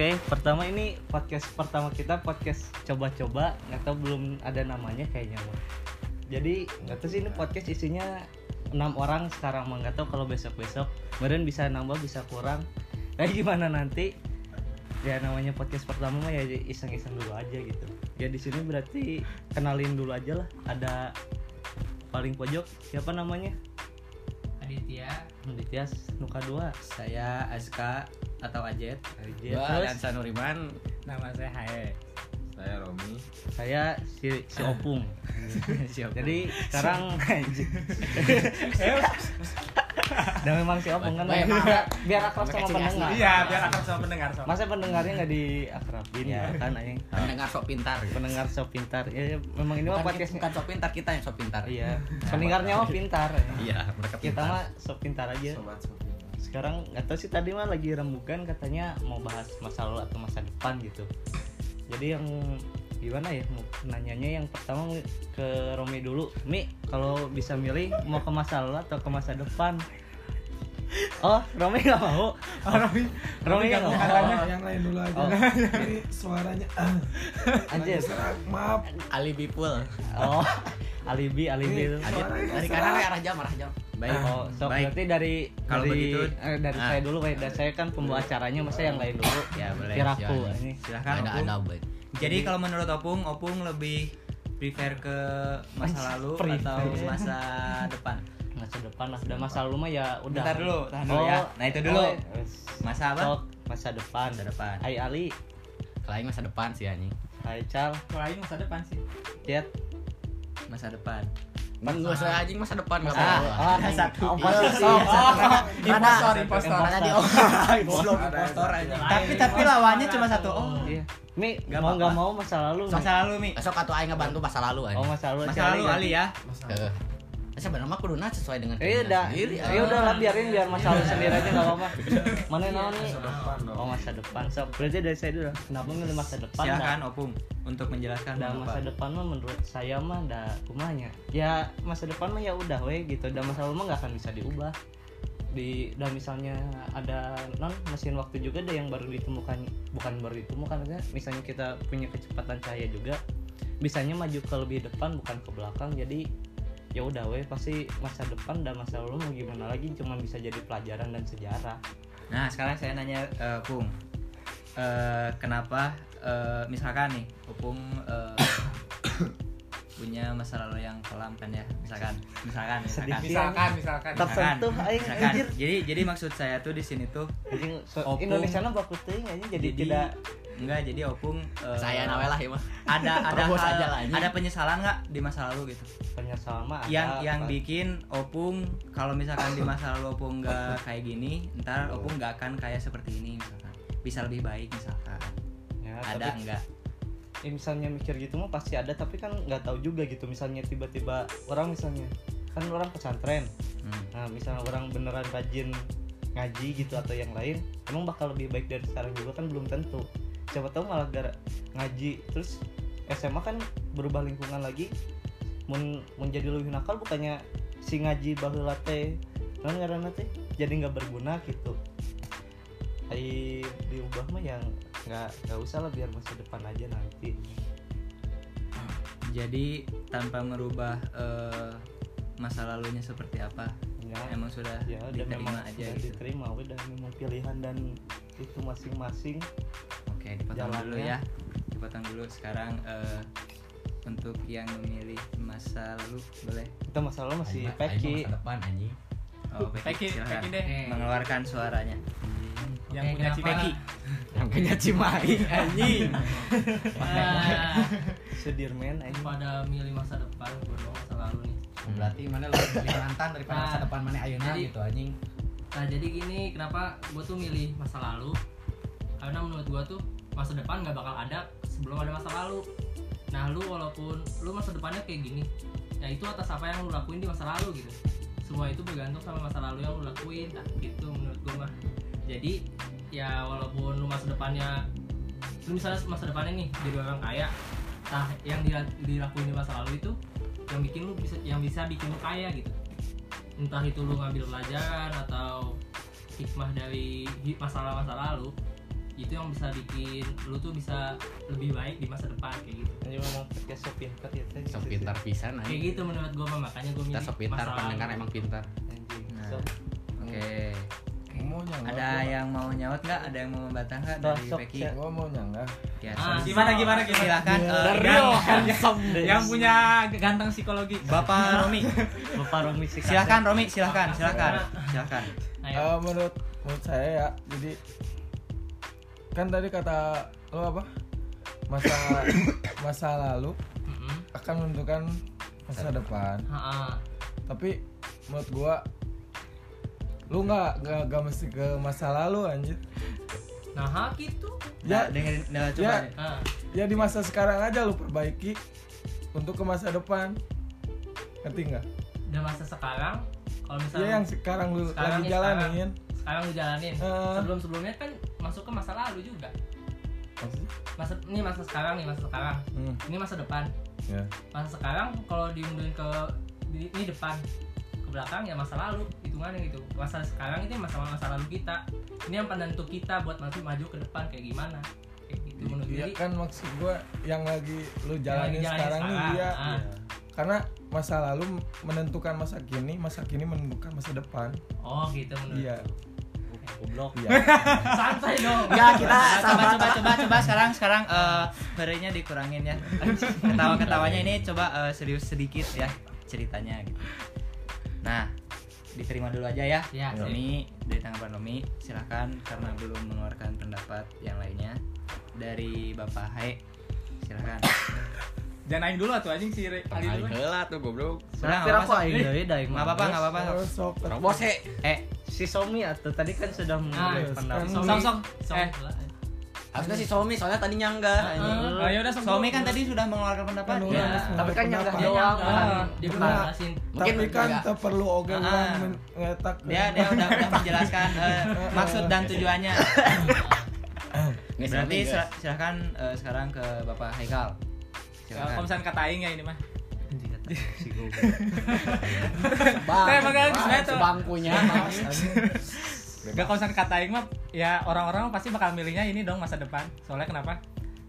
Oke, pertama ini podcast pertama kita podcast coba-coba, nggak tahu belum ada namanya kayaknya. Jadi nggak tahu sih ini podcast isinya enam orang sekarang mah nggak tahu kalau besok-besok, kemudian bisa nambah bisa kurang. Kayak gimana nanti? Ya namanya podcast pertama mah ya iseng-iseng dulu aja gitu. Ya di sini berarti kenalin dulu aja lah. Ada paling pojok siapa namanya? Aditya Aditya Nuka 2 Saya Azka atau Ajet. Gua Terus Dansa Nuriman. Nama saya Hae. Saya Romi. saya si, si Opung. Siap. Jadi sekarang Dan memang si Opung kan biar, akrab sama pendengar. Iya, biar akan sama pendengar sama. Masa pendengarnya nggak diakrabin ya kan anjing. Pendengar sok pintar. Pendengar so pintar. Ya, ya, memang ini mah podcast bukan sok pintar kita yang sok pintar. Iya. Pendengarnya mah pintar. Iya, mereka Kita pintar. mah so pintar aja. Sobat Sofi. Sekarang nggak tahu sih tadi mah lagi rembukan katanya mau bahas masa lalu atau masa depan gitu. Jadi yang gimana ya mau nanyanya yang pertama ke Romi dulu Mi kalau bisa milih mau ke masa lalu atau ke masa depan oh Romi nggak mau Romi. Romi nggak mau Katanya yang lain dulu aja. Oh. Jadi suaranya ah, Anjir. Maaf. alibi full. oh alibi alibi itu dari kanan ke arah jam, arah jam. Baik. oh so Baik. berarti dari Kalau dari, begitu, eh, dari ah. saya dulu dari saya kan pembawa acaranya masa yang lain dulu Ya, boleh. kiraku Silakan. ini Silahkan ada ada baik Jadi kalau menurut Opung, Opung lebih prefer ke masa lalu Prefer. atau masa depan? masa depan lah udah masa lalu mah ya udah Bentar dulu, tahan dulu ya. Nah, itu dulu. oh. Masa apa? Sok, masa depan Masa depan. Hai Ali kelain masa depan sih anjing Hai Cal Kalau masa depan sih Jet Masa depan. Enggak usah anjing masa depan enggak Ah, apa-apa. oh, ada satu. oh, posisi. Oh, Impostor, impostor. Tadi oh, goblok impostor aja. Tapi tapi lawannya cuma satu. Oh, Iya. Mi, Nggak mau nggak apa-apa. mau masa lalu. Masa lalu Mi. Besok atau aing ngebantu masa lalu Oh, anjing. masa lalu. Masa lalu. Ali ya. Sebenarnya mah kuduna sesuai dengan keinginan udah, sendiri, ya anjing. udah lah biarin biar masa lalu sendiri aja nggak apa-apa. Mana nih? Masa depan dong. Oh masa depan. So, berarti dari saya dulu. Kenapa milih masa depan? Silakan? Opung untuk menjelaskan Dan masa depan mah menurut saya mah ada kumanya. Ya masa depan mah ya udah we gitu. Dan masa lalu mah nggak akan bisa diubah. Di dan misalnya ada non mesin waktu juga ada yang baru ditemukan bukan baru ditemukan maksudnya misalnya kita punya kecepatan cahaya juga bisanya maju ke lebih depan bukan ke belakang jadi ya udah we pasti masa depan dan masa lalu mau gimana lagi cuma bisa jadi pelajaran dan sejarah Nah, sekarang saya nanya eh, Pung. Eh, kenapa eh, misalkan nih Opung eh, punya masa lalu yang kelam kan ya misalkan misalkan misalkan. Misalkan, misalkan misalkan anjir jadi jadi maksud saya tuh di sini tuh Opung. Indonesia mah baku Jadi- tidak enggak jadi Opung eh, Saya nawe lah ya mah. ada ada hal- aja lah, ini. ada penyesalan nggak di masa lalu gitu penyesalan mah yang ada, yang Pak. bikin Opung kalau misalkan di masa lalu Opung nggak kayak gini ntar Opung nggak akan kayak seperti ini misalkan bisa lebih baik misalkan Ya, ada tapi, enggak ya, misalnya mikir gitu mah pasti ada tapi kan nggak tahu juga gitu misalnya tiba-tiba orang misalnya kan orang pesantren Hmm. nah misalnya orang beneran rajin ngaji gitu atau yang lain emang bakal lebih baik dari sekarang juga kan belum tentu siapa tahu malah gara ngaji. Terus SMA kan berubah lingkungan lagi. Mun mun jadi lebih nakal bukannya si ngaji baheula teh non ngaranna teh jadi nggak berguna gitu. Ai diubah mah yang nggak nggak usah lah biar masa depan aja nanti. Jadi tanpa merubah eh, masa lalunya seperti apa? Ya. Emang sudah ya diterima memang aja udah gitu. diterima. Udah memang pilihan dan itu masing-masing oke dipotong dulu Jalannya. ya dipotong dulu sekarang eh, untuk yang memilih masa lalu boleh kita masih Aing mah- aing mah peki masa depan anjing. oh Peki, Peki, Peki deh. mengeluarkan suaranya Yang Eh, punya kenapa? Peki Yang punya Cimahi anjing. Nah, Sudirman aja pada milih masa depan gue masa lalu nih Berarti mana lebih mantan daripada Nah, masa depan mana ayeuna jadi- gitu anjing. Nah jadi gini kenapa gue tuh milih masa lalu Karena menurut gue tuh masa depan gak bakal ada sebelum ada masa lalu. Nah lu walaupun lu masa depannya kayak gini Ya itu atas apa yang lu lakuin di masa lalu gitu. Semua itu bergantung sama masa lalu yang lu lakuin nah, Gitu menurut gue mah. Jadi ya walaupun lu masa depannya Lu misalnya masa depannya nih jadi orang kaya Nah yang dila- dilakuin di masa lalu itu Yang bikin lu bisa yang bisa bikin lu kaya gitu. Entah itu lu ngambil pelajaran atau hikmah dari masalah-masa lalu itu yang bisa bikin lu tuh bisa lebih baik di masa depan kayak gitu Ini memang podcast so pintar ya. Sok pintar pisan kayak anjing. gitu menurut gue mah makanya gue Kita milih sok pintar pendengar lalu. emang pintar. Anjing. Nah. So, Oke. mau nyanggah Ada yang mau nyaut nggak? Ada yang mau membantah nggak dari Sok, Peki? gua mau nyanggah Ya, Ah, sok. Gimana gimana gimana? Silakan eh, Dario yang- punya ganteng psikologi. Bapak Romi. Bapak Romi. Silakan Romi, silakan, silakan. Silakan. Eh, menurut menurut saya ya jadi kan tadi kata lo apa? Masa masa lalu akan menentukan masa depan. Ha-ha. tapi menurut gua lu nggak nggak nggak mesti ke masa lalu anjir. Nah gitu Ya, ya dengerin nah, coba. Ya. Ah, ya di masa sekarang aja lu perbaiki untuk ke masa depan. Ngerti nggak? Dan masa sekarang kalau ya misalnya yang sekarang lu Sekarang lagi ya, jalanin. Sekarang lu jalanin. Eh. sebelum sebelumnya kan masuk ke masa lalu juga. Masa ini masa sekarang nih masa sekarang. Hmm, ini masa depan. Ya. masa sekarang kalau diundurin ke di- ini depan ke belakang ya masa lalu hitungannya gitu. Masa sekarang ini masa masa lalu kita. Ini yang penentu kita buat maju maju ke depan kayak gimana? Kayak gitu menurut Iya jadi kan maksud gua yang lagi lu jalanin lagi jalanin sekarang, nih sekarang, dia ah. karena masa lalu menentukan masa kini masa kini menentukan masa depan. Oh gitu menurut iya Goblok. iya santai dong Ya kita coba coba coba coba sekarang sekarang eh harinya dikurangin ya. Ketawa ketawanya ini coba eh, serius sedikit ya ceritanya gitu. Nah diterima dulu aja ya. Ya, Romi dari tanggapan Romi silahkan karena belum mengeluarkan pendapat yang lainnya dari Bapak Hai silahkan. Jangan aing dulu atuh anjing si Ali dulu. heula tuh goblok. Udah Kira nggak aku apa-apa. aing deui da Nggak apa-apa nggak apa-apa. Terus sok Robos he. Eh Si Somi atau tadi kan sudah memberi yes, pendapat. Song song. Song Eh. Harusnya si Somi soalnya tadi oh, ya udah. Somi kan tadi sudah mengeluarkan pendapat. Kan Ya. udah Tapi kan nyanggah dia doang. Ah. dia jelasin Mungkin tapi kan perlu Ah. men- ngetak Dia dia udah udah menjelaskan eh, maksud dan tujuannya. Nih, Berarti silahkan eh, sekarang ke Bapak Haikal. Kalau misalnya kata aing ya ini mah. Si goblok. Bang, sebenarnya tuh. sebangkunya. Gak kata aing mah ya orang-orang pasti bakal milihnya ini dong masa depan. Soalnya kenapa?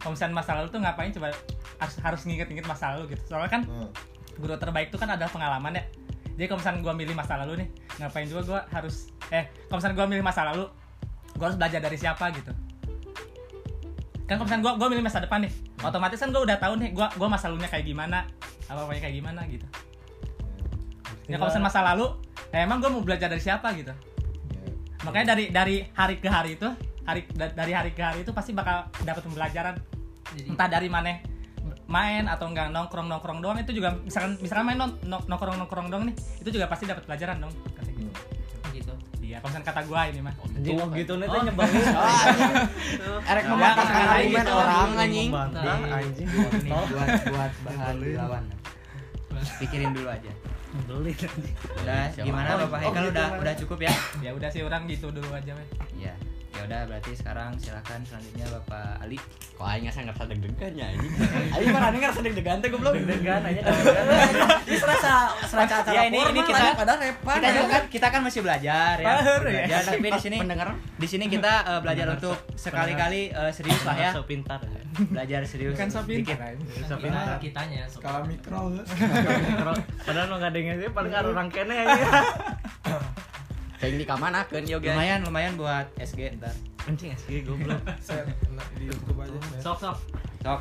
Kalau misalnya masa lalu tuh ngapain coba harus harus nginget-nginget masa lalu gitu. Soalnya kan guru terbaik tuh kan adalah pengalaman ya. Jadi kalau misalnya gua milih masa lalu nih, ngapain juga gua harus eh kalau misalnya gua milih masa lalu, gua harus belajar dari siapa gitu. Kan kalau misalnya gua gua milih masa depan nih, otomatis kan gua udah tahu nih gua gua masa lalunya kayak gimana, apa apanya kayak gimana gitu. Ya kalau masa lalu, ya emang gua mau belajar dari siapa gitu. Makanya dari dari hari ke hari itu, hari da- dari hari ke hari itu pasti bakal dapat pembelajaran jadi entah dari mana main atau enggak nongkrong nongkrong doang itu juga misalkan misalkan main nong- nong- nongkrong nongkrong doang nih itu juga pasti dapat pelajaran dong gitu. Gitu iya misalkan kata gua ini mah Anjing oh gitu nih Oh. nyebelin. Erek mematahkan ya, argumen gitu. orang anjing. Anjing. Ini buat buat bahan lawan. Pikirin dulu aja. Nyebelin anjing. Udah gimana Oh, Bapak oh, Haikal gitu, udah udah cukup ya? ya udah sih orang gitu dulu aja weh Iya. Ya udah berarti sekarang silakan selanjutnya Bapak Ali. Kok aing nggak ngerasa deg-degan ya anjing. Aing mah aneh ngerasa deg-degan teh goblok. Deg-degan aja. Ini serasa serasa acara Ya, ini- ini kita- padahal repan. Kita juga kan kita kan masih belajar ya. Ya. Belajar tapi di sini pendengar di sini kita eh, belajar untuk sekali-kali eh, serius lah ya. So pintar. Belajar serius. kan so pintar. So kita pintar. kitanya skala mikro Padahal lo nggak dengerin sih paling orang kene aja. Kayak di kamanakeun yo guys. Lumayan lumayan buat SG ntar. Anjing asli goblok. saya di YouTube aja sok sok Sok.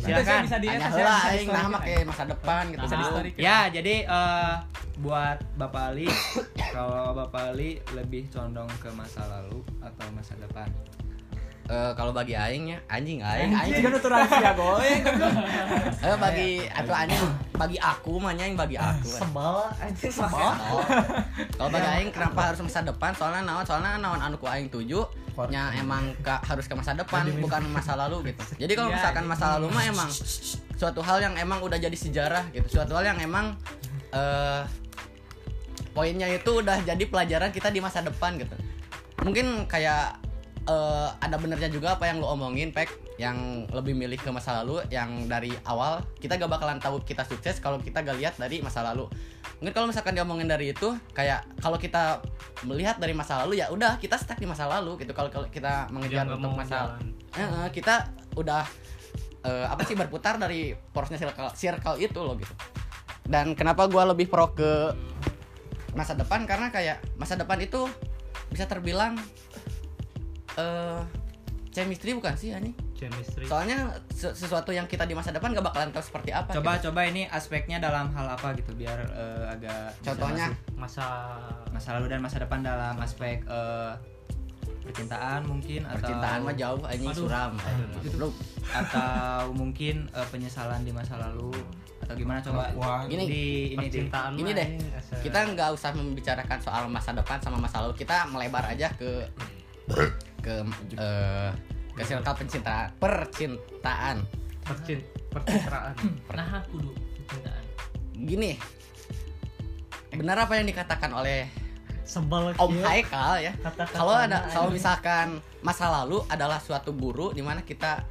Silakan. bisa di atas ya, heula bisa di aing nah kayak masa depan gitu. bisa di story. Ya, jadi eh, buat Bapak Ali, kalau Bapak Ali lebih condong ke masa lalu atau masa depan? Eh, kalau bagi aing ya anjing aing aing. Juga nuturan sia goe eh bagi atau anjing bagi aku mah yang bagi aku. Sebal anjing Oh. kalau bagi aing kenapa harus masa depan? Soalnya naon soalnya naon anu ku aing tuju nya emang ka, harus ke masa depan bukan masa lalu gitu. Jadi kalau Iya, misalkan iya. masa lalu mah emang suatu hal yang emang udah jadi sejarah gitu. Suatu hal yang emang eh poinnya itu udah jadi pelajaran kita di masa depan gitu. Mungkin kayak eh, ada benernya juga apa yang lo omongin pek? Yang lebih milih ke masa lalu yang dari awal kita gak bakalan tahu kita sukses kalau kita gak lihat dari masa lalu. Mungkin kalau misalkan diomongin dari itu kayak kalau kita melihat dari masa lalu ya udah kita stuck di masa lalu gitu kalau kita mengejar untuk masa eh, kita udah eh, apa sih berputar dari porosnya circle, circle itu loh gitu. Dan kenapa gua lebih pro ke masa depan? Karena kayak masa depan itu bisa terbilang eh chemistry bukan sih ini chemistry. Soalnya se- sesuatu yang kita di masa depan gak bakalan tahu seperti apa Coba gitu. coba ini aspeknya dalam hal apa gitu biar eh, agak contohnya? masa masa lalu dan masa depan dalam aspek eh, percintaan mungkin atau percintaan mah jauh ini Aduh. suram. Bro, atau mungkin eh, penyesalan di masa lalu atau gimana coba? Wah, Gini, di ini di. percintaan Ini deh, kita nggak usah membicarakan soal masa depan sama masa lalu kita melebar aja ke ke eh, ke circle pencintaan percintaan. Percin percitraan nah kudu percintaan. Gini benar apa yang dikatakan oleh sebel Om. Haikal ya? Kalau ada kalau misalkan masa lalu adalah suatu guru di mana kita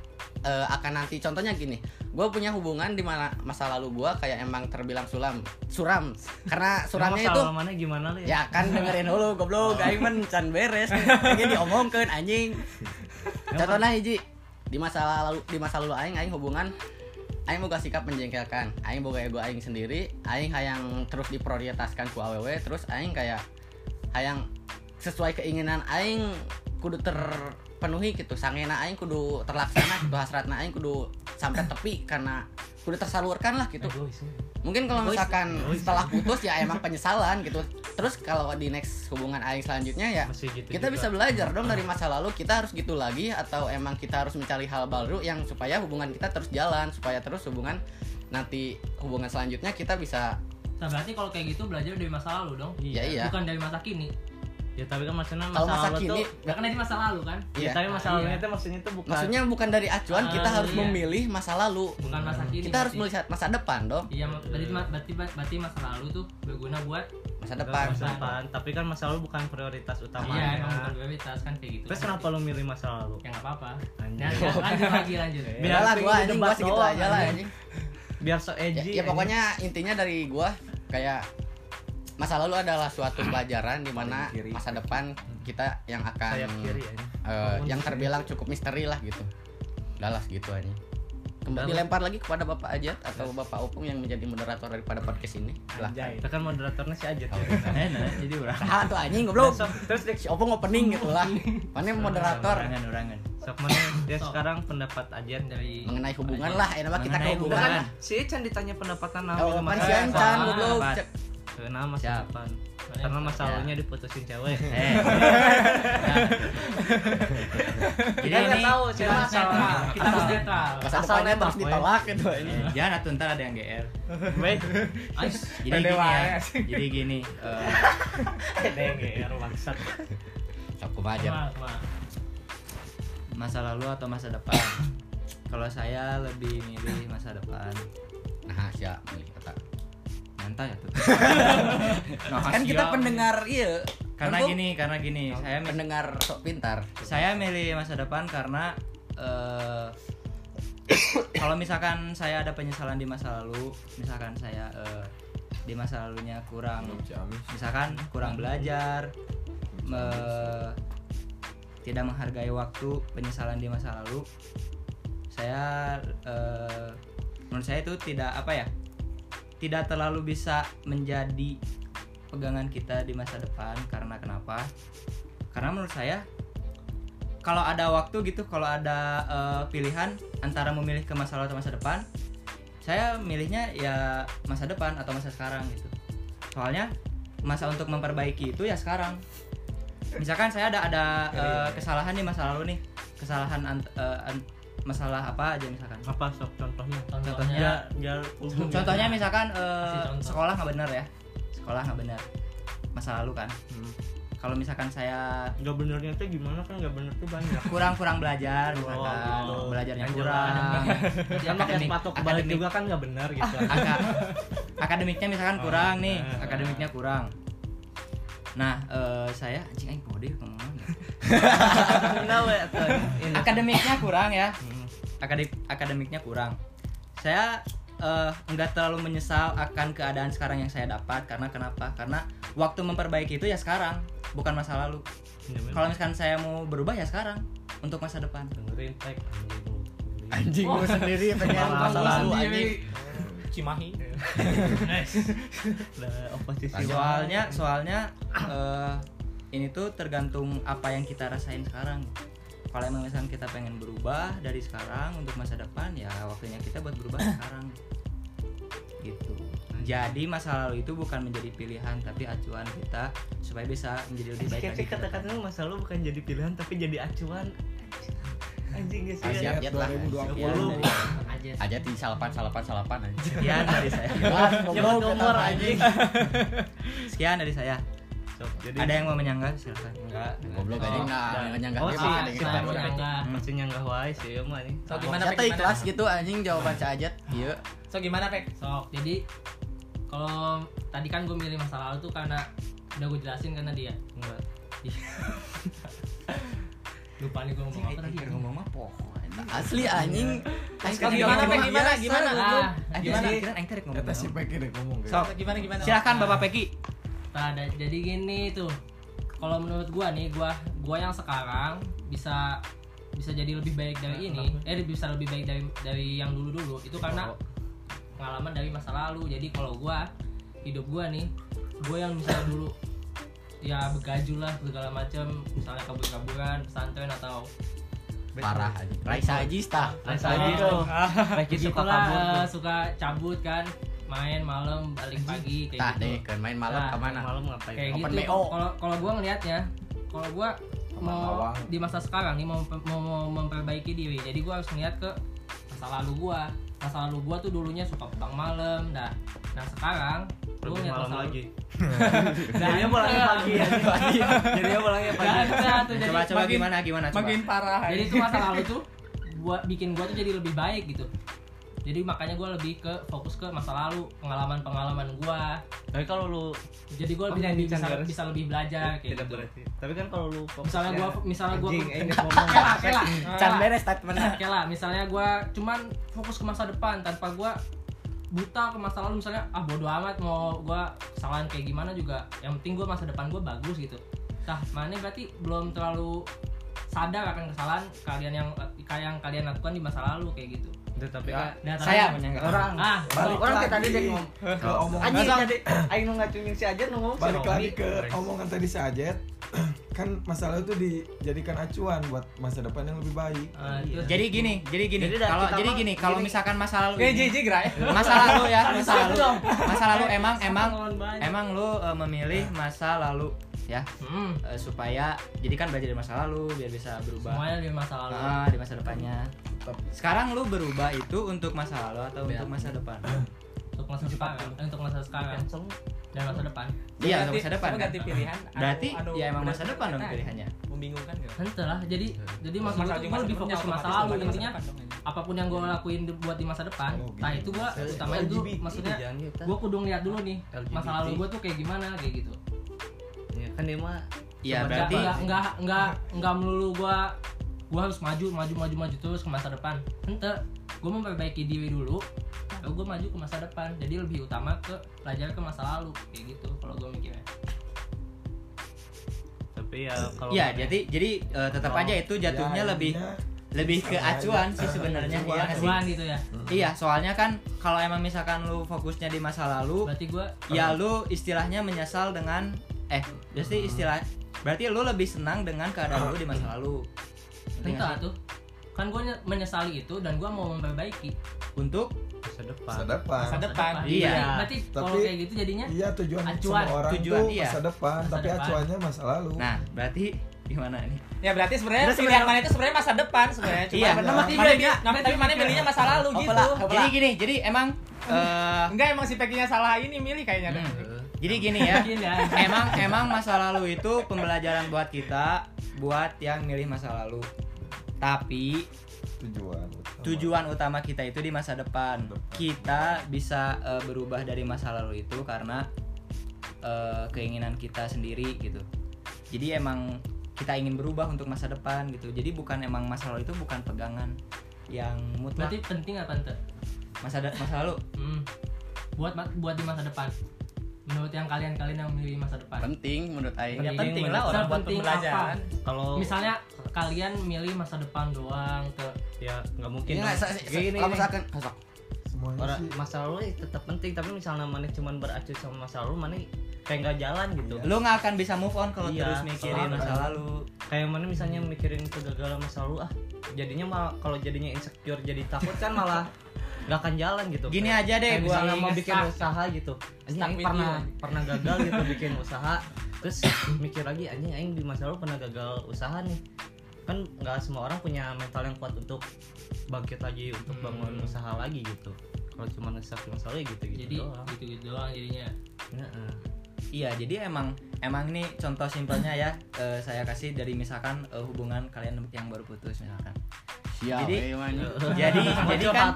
eh, akan nanti. Contohnya gini gue punya hubungan di mana masa lalu gue kayak emang terbilang sulam suram. Karena suramnya itu mana gimana lu ya? Ya kan dengerin dulu goblok aing men can beres. Pengen diomongkeun anjing. Contohnya hiji di masa lalu di masa lalu aing aing hubungan aing boga sikap menjengkelkan. Aing boga ego aing sendiri aing hayang terus diprioritaskan ku awewe terus aing kayak hayang sesuai keinginan aing kudu terpenuhi gitu. Sangena aing kudu terlaksana gitu hasratna aing kudu sampai tepi karena kudu tersalurkan lah gitu. Ya. mungkin kalau misalkan setelah putus ya emang penyesalan gitu. Terus kalau di next hubungan aing selanjutnya ya gitu kita juga. bisa belajar dong dari masa lalu. Kita harus gitu lagi atau emang kita harus mencari hal baru yang supaya hubungan kita terus jalan supaya terus hubungan nanti hubungan selanjutnya kita bisa nah berarti kalau kayak gitu belajar dari masa lalu dong. Ya iya. Bukan dari masa kini ya tapi kan maksudnya kalau masa masa lalu kini tuh ya kan dari masa lalu kan? Ya Iya. tapi masa lalunya iya. itu maksudnya itu bukan maksudnya bukan dari acuan kita Ah, harus iya. memilih masa lalu. Bukan masa kini kita harus melihat masa depan dong. Iya berarti berarti berarti masa lalu tuh berguna buat masa depan. Masa depan. Tapi kan masa lalu bukan prioritas utama iya emang bukan prioritas kan kayak gitu. Terus kenapa lu milih masa lalu? Ya nggak apa-apa. Nah, ya, lanjut lagi lanjut. Biar lah gua anjing gua segitu aja lah anjing. biar so ya, edgy ya pokoknya intinya dari gua kayak masa lalu adalah suatu pelajaran di mana masa depan kita yang akan kiri ya eh, yang terbilang cukup misteri lah gitu. Udah lah segitu aja. Kembali dilempar lagi kepada bapak Ajat atau bapak Opung yang menjadi moderator daripada podcast ini. Lah. Itu kan moderatornya si Ajat. Eh, nah, jadi orang. Ah tuh anjing goblok. Terus si Opung opening gitu lah. Mana moderator? Orangan orangan. Sok mana dia sekarang pendapat Ajat dari mengenai hubungan lah enak mah kita ke hubungan. Si Chan ditanya pendapatan nama oh kan si Ah, goblok nama masa Siap. depan. Karena yang- masa lalunya diputusin cewek. Eh. Jadi Kita ini tahu kita netral masalah kita harus netral. Asal terus woy. ditolak gitu. Anjing jangan atuh ntar ada yang GR Ais, jadi gini ya. jadi gini eh, DGR bangsat. sok kumaha aja. Ma- ma- masa lalu atau masa depan? Kalau saya lebih milih masa depan. Nah siap milih kata nyantai ya tuh kan kita pendengar iya. Karena Tentu gini karena gini. Saya mi- pendengar sok pintar. Saya milih masa depan karena eh, kalau misalkan saya ada penyesalan di masa lalu misalkan saya eh, di masa lalunya kurang misalkan kurang belajar me- tidak menghargai waktu penyesalan di masa lalu saya eh, menurut saya itu tidak apa ya tidak terlalu bisa menjadi pegangan kita di masa depan. Karena kenapa? Karena menurut saya kalau ada waktu gitu kalau ada eh, pilihan antara memilih ke masa lalu atau masa depan saya milihnya ya masa depan atau masa sekarang gitu. Soalnya masa untuk memperbaiki itu ya sekarang. Misalkan saya ada ada eh, kesalahan di masa lalu nih. Kesalahan ant- eh, masalah apa aja misalkan Apa sok contohnya? contohnya Ya, ya, umum. contohnya misalkan Kasih contoh. sekolah nggak benar ya sekolah nggak benar masa lalu kan Hmm. kalau misalkan saya Nggak benernya tuh gimana kan nggak bener tuh banyak. kurang kurang belajar Oh, misalkan gitu. belajarnya Yang kurang Kan pakai sepatu kebalik juga kan nggak benar gitu. Aka- akademiknya misalkan Oh, kurang nih nah. akademiknya kurang nah eh, saya anjing aing kode ngomong Nah, we, atau ini. akademiknya kurang ya. Hmm. akademik akademiknya kurang. Saya eh, nggak terlalu menyesal akan keadaan sekarang yang saya dapat. Karena kenapa? Karena waktu memperbaiki itu ya sekarang bukan masa lalu. Ya, memang. kalau misalkan saya mau berubah ya sekarang untuk masa depan. Dengerin tag anjing. Anjing sendiri pengen masa lalu anjing. Cimahi. Lah, oposisi soalnya soalnya eh, ini tuh tergantung apa yang kita rasain sekarang. Kalau emang misalkan kita pengen berubah dari sekarang untuk masa depan ya waktunya kita buat berubah sekarang. Gitu. Jadi masa lalu itu bukan menjadi pilihan tapi acuan kita supaya bisa menjadi lebih baik depan. kata-kata lu masa lu bukan jadi pilihan tapi jadi acuan. Anjing guys. Ah, siap, ya. siap lah. Aja Aja di salapan salapan salapan anjing. sekian dari saya. Jangan nomor anjing. sekian dari saya. Sok, jadi ada yang mau menyanggah? Silakan. Enggak. Goblok Oh, anjing nah, dan- nyanggah oh, dia sih, masih nyanggah wae sih ya mah nih. so gimana Saya Pek, ikhlas gitu anjing jawaban Cajat. Iya. so gimana pek? Sok jadi kalau tadi kan gue milih masa lalu tuh karena udah gue jelasin karena dia. Enggak. lupa nih gue ngomong apa tadi ngomong apa pohon Asli anjing. Kan gimana? Gimana, gimana? gimana jadi kira Aing teh rek ngomong Kata si Peki deh ngomong guys. Sok. gimana gimana silakan bapak Peki Nah, jadi gini tuh. Kalau menurut gua nih, gua gua yang sekarang bisa bisa jadi lebih baik dari ini, eh bisa lebih baik dari dari yang dulu-dulu. Itu karena pengalaman dari masa lalu. Jadi kalau gua hidup gua nih, gua yang misalnya dulu ya begaju lah segala macam misalnya kabur-kaburan pesantren atau Parah anjing. Raisa Ajista. Raisa Ajista. Lagi suka gitulah kabur tuh. suka cabut kan main malam balik pagi kayak Tah gitu deh kan main malam Nah, ke mana? Malam ngapain? kayak Open gitu kalau kalau gue ngelihatnya kalau gue mau Awang. di masa sekarang nih mau, mau, mau memperbaiki diri jadi gue harus ngeliat ke masa lalu gue masa lalu gue tuh dulunya suka pulang malam nah nah sekarang gue ngeliat malam masa lalu lagi. Nah, Jadinya pulangnya pagi ya. Jadinya pulangnya pagi. jadi coba coba makin- gimana gimana coba makin parah jadi tuh masa lalu tuh buat bikin gue tuh jadi lebih baik gitu jadi makanya gue lebih ke fokus ke masa lalu pengalaman pengalaman gue Tapi kalau lu jadi gue Oh, lebih, nyanyi bisa, bisa lebih belajar kayak tidak gitu. berarti. Tapi kan kalau lu misalnya gue misalnya gue kela kela Can beres statement. Oke lah, misalnya gue cuman fokus ke masa depan tanpa gue buta ke masa lalu misalnya ah bodo amat mau gue kesalahan kayak gimana juga. Yang penting gue masa depan gue bagus gitu. Nah mana berarti belum terlalu sadar akan kesalahan kalian yang yang kalian lakukan di masa lalu kayak gitu Itu tapi Ya. kan nah, saya. orang. Ah Balik orang kayak lagi. tadi dia ngomong ke omongan anjing tadi. Aing ngacungin si aja nu ngomong balik lagi ke omongan tadi si Ajet kan masalah itu dijadikan acuan buat masa depan yang lebih baik. Ah, terus jadi gini jadi gini. Jadi kalau kita jadi gini kalau misalkan masa lalu Oke, ini masa lalu ya masa lalu. masa lalu emang emang emang lu eh, memilih masa lalu ya. Hmm, eh, supaya jadi kan belajar dari masa lalu biar bisa berubah. Semuanya di masa lalu. Ah, di masa depannya Tapi- sekarang lu berubah itu untuk masa lalu atau Ya. untuk masa depan untuk masa sekarang eh, untuk masa sekarang Cancel. dan masa depan iya untuk masa depan Lu kan ganti pilihan. anu- berarti anu ya emang masa depan dong pilihannya Membingungkan gitu. Ente lah, jadi jadi maksud gue lebih fokus ke masa lalu intinya depan apa pun yang gue lakuin di- buat di masa depan Oh, nah gitu. itu gue utamanya dulu maksudnya gue kudu ngeliat dulu nih LGBT. masa lalu gue tuh kayak gimana kayak gitu Ya, kan dia mah Iya, Sebenarnya berarti nggak nggak nggak nggak melulu gue gue harus maju maju maju maju terus ke masa depan. Ente gue memperbaiki diri dulu lalu gue maju ke masa depan. Jadi lebih utama ke belajar ke masa lalu kayak gitu kalau gue mikirnya. Tapi ya kalau Iya, jadi jadi eh, tetap Oh, aja itu jatuhnya Ya, lebih intinya lebih ke acuan sih sebenarnya Acuan. iya nggak sih? Cuan gitu ya. Iya, soalnya kan kalau emang misalkan lu fokusnya di masa lalu, berarti gue ya lu istilahnya menyesal dengan eh berarti istilah berarti lu lebih senang dengan keadaan lu di masa lalu. Entah sih? tuh kan gue menyesali itu dan gue mau memperbaiki Untuk masa depan masa depan Masa depan. Iya. Berarti- berarti kalau kayak gitu jadinya iya tujuan Acuan. semua orang Tujuan, tuh iya. masa depan Masa tapi depan. acuannya masa lalu nah, berarti gimana nih? Ya berarti sebenarnya pilihan sebenarnya- mana itu sebenarnya masa depan sebenarnya. Cuma Iya. mana- Nama tiga, dia- nah, tapi mana milihnya masa lalu gitu. Jadi gini, jadi emang eh Enggak emang si Pekinya salah ini milih kayaknya. hmm, jadi gini ya. ya emang emang masa lalu itu pembelajaran buat kita buat yang milih masa lalu. Tapi tujuan utama. tujuan utama kita itu di masa depan. Kita bisa eh, berubah dari masa lalu itu karena eh, keinginan kita sendiri gitu. Jadi emang kita ingin berubah untuk masa depan gitu. Jadi bukan emang masa lalu itu bukan pegangan. yang mutlak berarti penting apa ente masa da- masa lalu hmm. buat ma- buat di masa depan menurut yang kalian kalian yang memilih masa depan? Penting menurut aing. Ya Penting, lah orang buat pembelajaran. kalau misalnya kalian milih masa depan doang ke ya nggak mungkin Ini dong. nggak, se- se- Gini kalau misalkan kasok Orang masa lalu ya tetap penting tapi misalnya mana cuman beracu sama masa lalu mana kayak nggak jalan gitu. Lu nggak akan bisa move on kalau Iya, terus mikirin masa kan. lalu. kayak mana misalnya mikirin kegagalan masa lalu ah jadinya malah kalau jadinya insecure jadi takut kan malah nggak akan jalan gitu. Gini aja deh kayak gua misalnya mau bikin usaha gitu. Anjing Stuck aing with pernah you. pernah gagal gitu bikin usaha. Terus mikir lagi anjing aing di masa lalu pernah gagal usaha nih. Kan nggak semua orang punya mental yang kuat untuk bangkit lagi untuk Hmm. bangun usaha lagi gitu. Kalau cuma ngesak di masa lalu ya gitu gitu jadi doang. gitu gitu doang jadinya. Heeh. iya jadi emang emang ini contoh simpelnya ya eh, saya kasih dari misalkan eh, hubungan kalian yang baru putus misalkan siap. Jadi- jadi jadi kan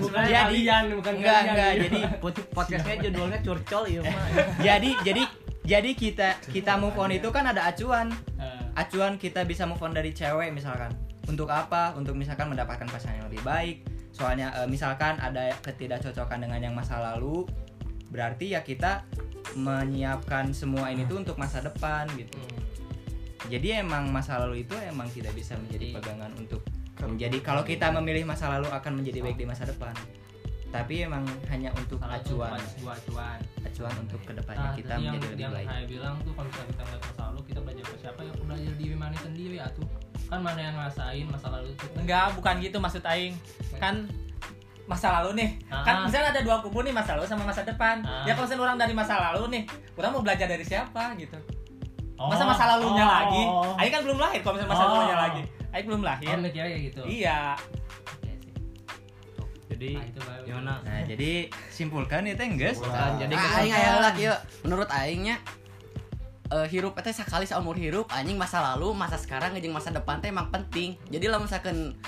bukan jadi- bukan enggak enggak. Jadi pod- podcastnya judulnya curcol ya jadi jadi jadi kita kita move on itu kan ada acuan. Eh, acuan kita bisa move on dari cewek misalkan. Untuk apa? Untuk misalkan mendapatkan pasangan yang lebih baik. Soalnya eh, misalkan ada ketidakcocokan dengan yang masa lalu berarti ya kita menyiapkan semua ini tuh untuk masa depan gitu. Hmm. jadi emang masa lalu itu emang tidak bisa menjadi Jadi- pegangan untuk menjadi kalau kita memilih masa lalu akan menjadi baik di masa depan. Tapi emang hanya untuk Salah acuan. sebuah acuan. Acuan untuk ke depannya Nah, kita yang, menjadi lebih yang baik. Saya bilang tuh kalau misalnya kita ngeliat masa lalu kita belajar ke siapa ya belajar diri mana sendiri atuh. Kan mana yang ngerasain masa lalu itu? Enggak bukan gitu maksud aing. Kan masa lalu nih. Kan Ah. misalnya ada dua kubu nih masa lalu sama masa depan. Ah. ya kalau misalnya orang dari masa lalu nih orang mau belajar dari siapa gitu. Oh. masa masa lalunya Oh. lagi? Aing kan belum lahir kalau misalnya masa Oh. lalunya lagi aing belum lahir. Oh mikirnya kayak gitu. Iya. Oke sih. jadi Nah, itu gimana? Nah jadi simpulkan itu enggak Bukan, jadi aing aya heula kieu menurut aingnya eh hirup eta sekali seumur hirup anjing masa lalu masa sekarang jeung masa depan teh emang penting. Jadi lamun misalkan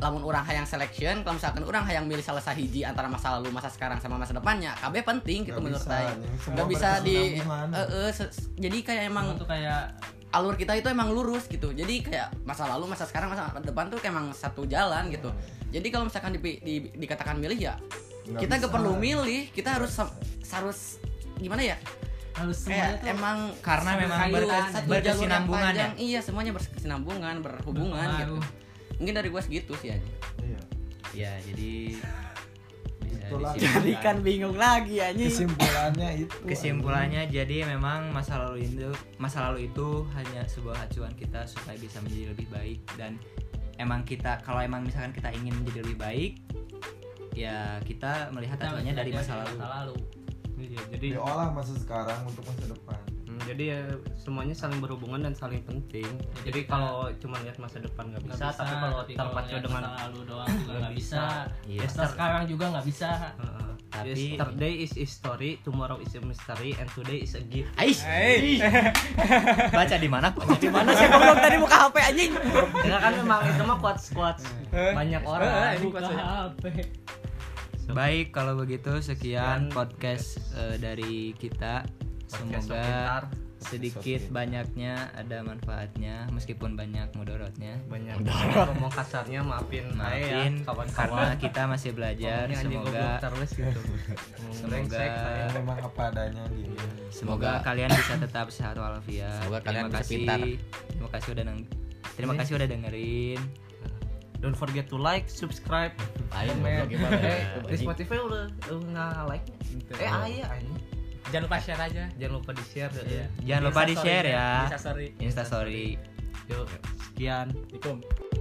lamun orang hayang selection kalau misalkan orang hayang milih salah sahiji antara masa lalu masa sekarang sama masa depannya KB penting gitu Nggak menurut aing. nggak bisa di eh, eh, se- jadi kayak emang emang tuh kayak alur kita itu emang lurus gitu. Jadi kayak masa lalu masa sekarang masa depan tuh kayak emang satu jalan gitu. Jadi kalau misalkan di, di- dikatakan milih ya Nggak kita bisa. gak perlu milih kita harus harus gimana ya? Harus semuanya kayak tuh emang karena memang yang berkesinambungan ya. panjang. iya semuanya berkesinambungan berhubungan gitu. Mungkin dari gua segitu sih aja Iya. ya jadi Itulah. jadi kan bingung lagi anjing. Kesimpulannya itu kesimpulannya jadi memang masa lalu itu masa lalu itu hanya sebuah acuan kita supaya bisa menjadi lebih baik. Dan emang kita kalau emang misalkan kita ingin menjadi lebih baik ya kita melihat acuannya dari masa lalu. lalu. Iya, jadi diolah masa sekarang untuk masa depan jadi ya semuanya saling berhubungan dan saling penting. Jadi Jadi kita- kalau cuma lihat masa depan nggak Nggak bisa, tapi kalau terpacu dengan masa lalu doang juga Nggak bisa Iya. Yester sekarang juga nggak bisa Heeh. Tapi- yesterday is history, tomorrow is a mystery, and today is a gift. Ais, baca di mana kok di mana sih goblok tadi buka HP anjing Ya kan memang itu mah quotes quotes banyak Eh, orang. ini quotes banyak. HP baik kalau begitu sekian Sekian podcast eh, dari kita Podcast semoga sedikit banyaknya ada manfaatnya meskipun banyak mudorotnya banyak ngomong kasarnya maafin ya maafin kawan-kawan. karena kita masih belajar semoga terus gitu. Semoga- memang apa adanya gitu semoga Semoga- kalian bisa tetap sehat walafiat Semoga kalian terima bisa kasih pintar. terima kasih udah neng terima kasih udah dengerin Don't forget to like, subscribe, Lain comment. Eh, ya? di Spotify udah udah nggak like. Eh, ayah ini. Jangan lupa share aja Jangan lupa di share. Iya. jangan lupa di share ya Insta story Insta story Yuk, sekian. Assalamualaikum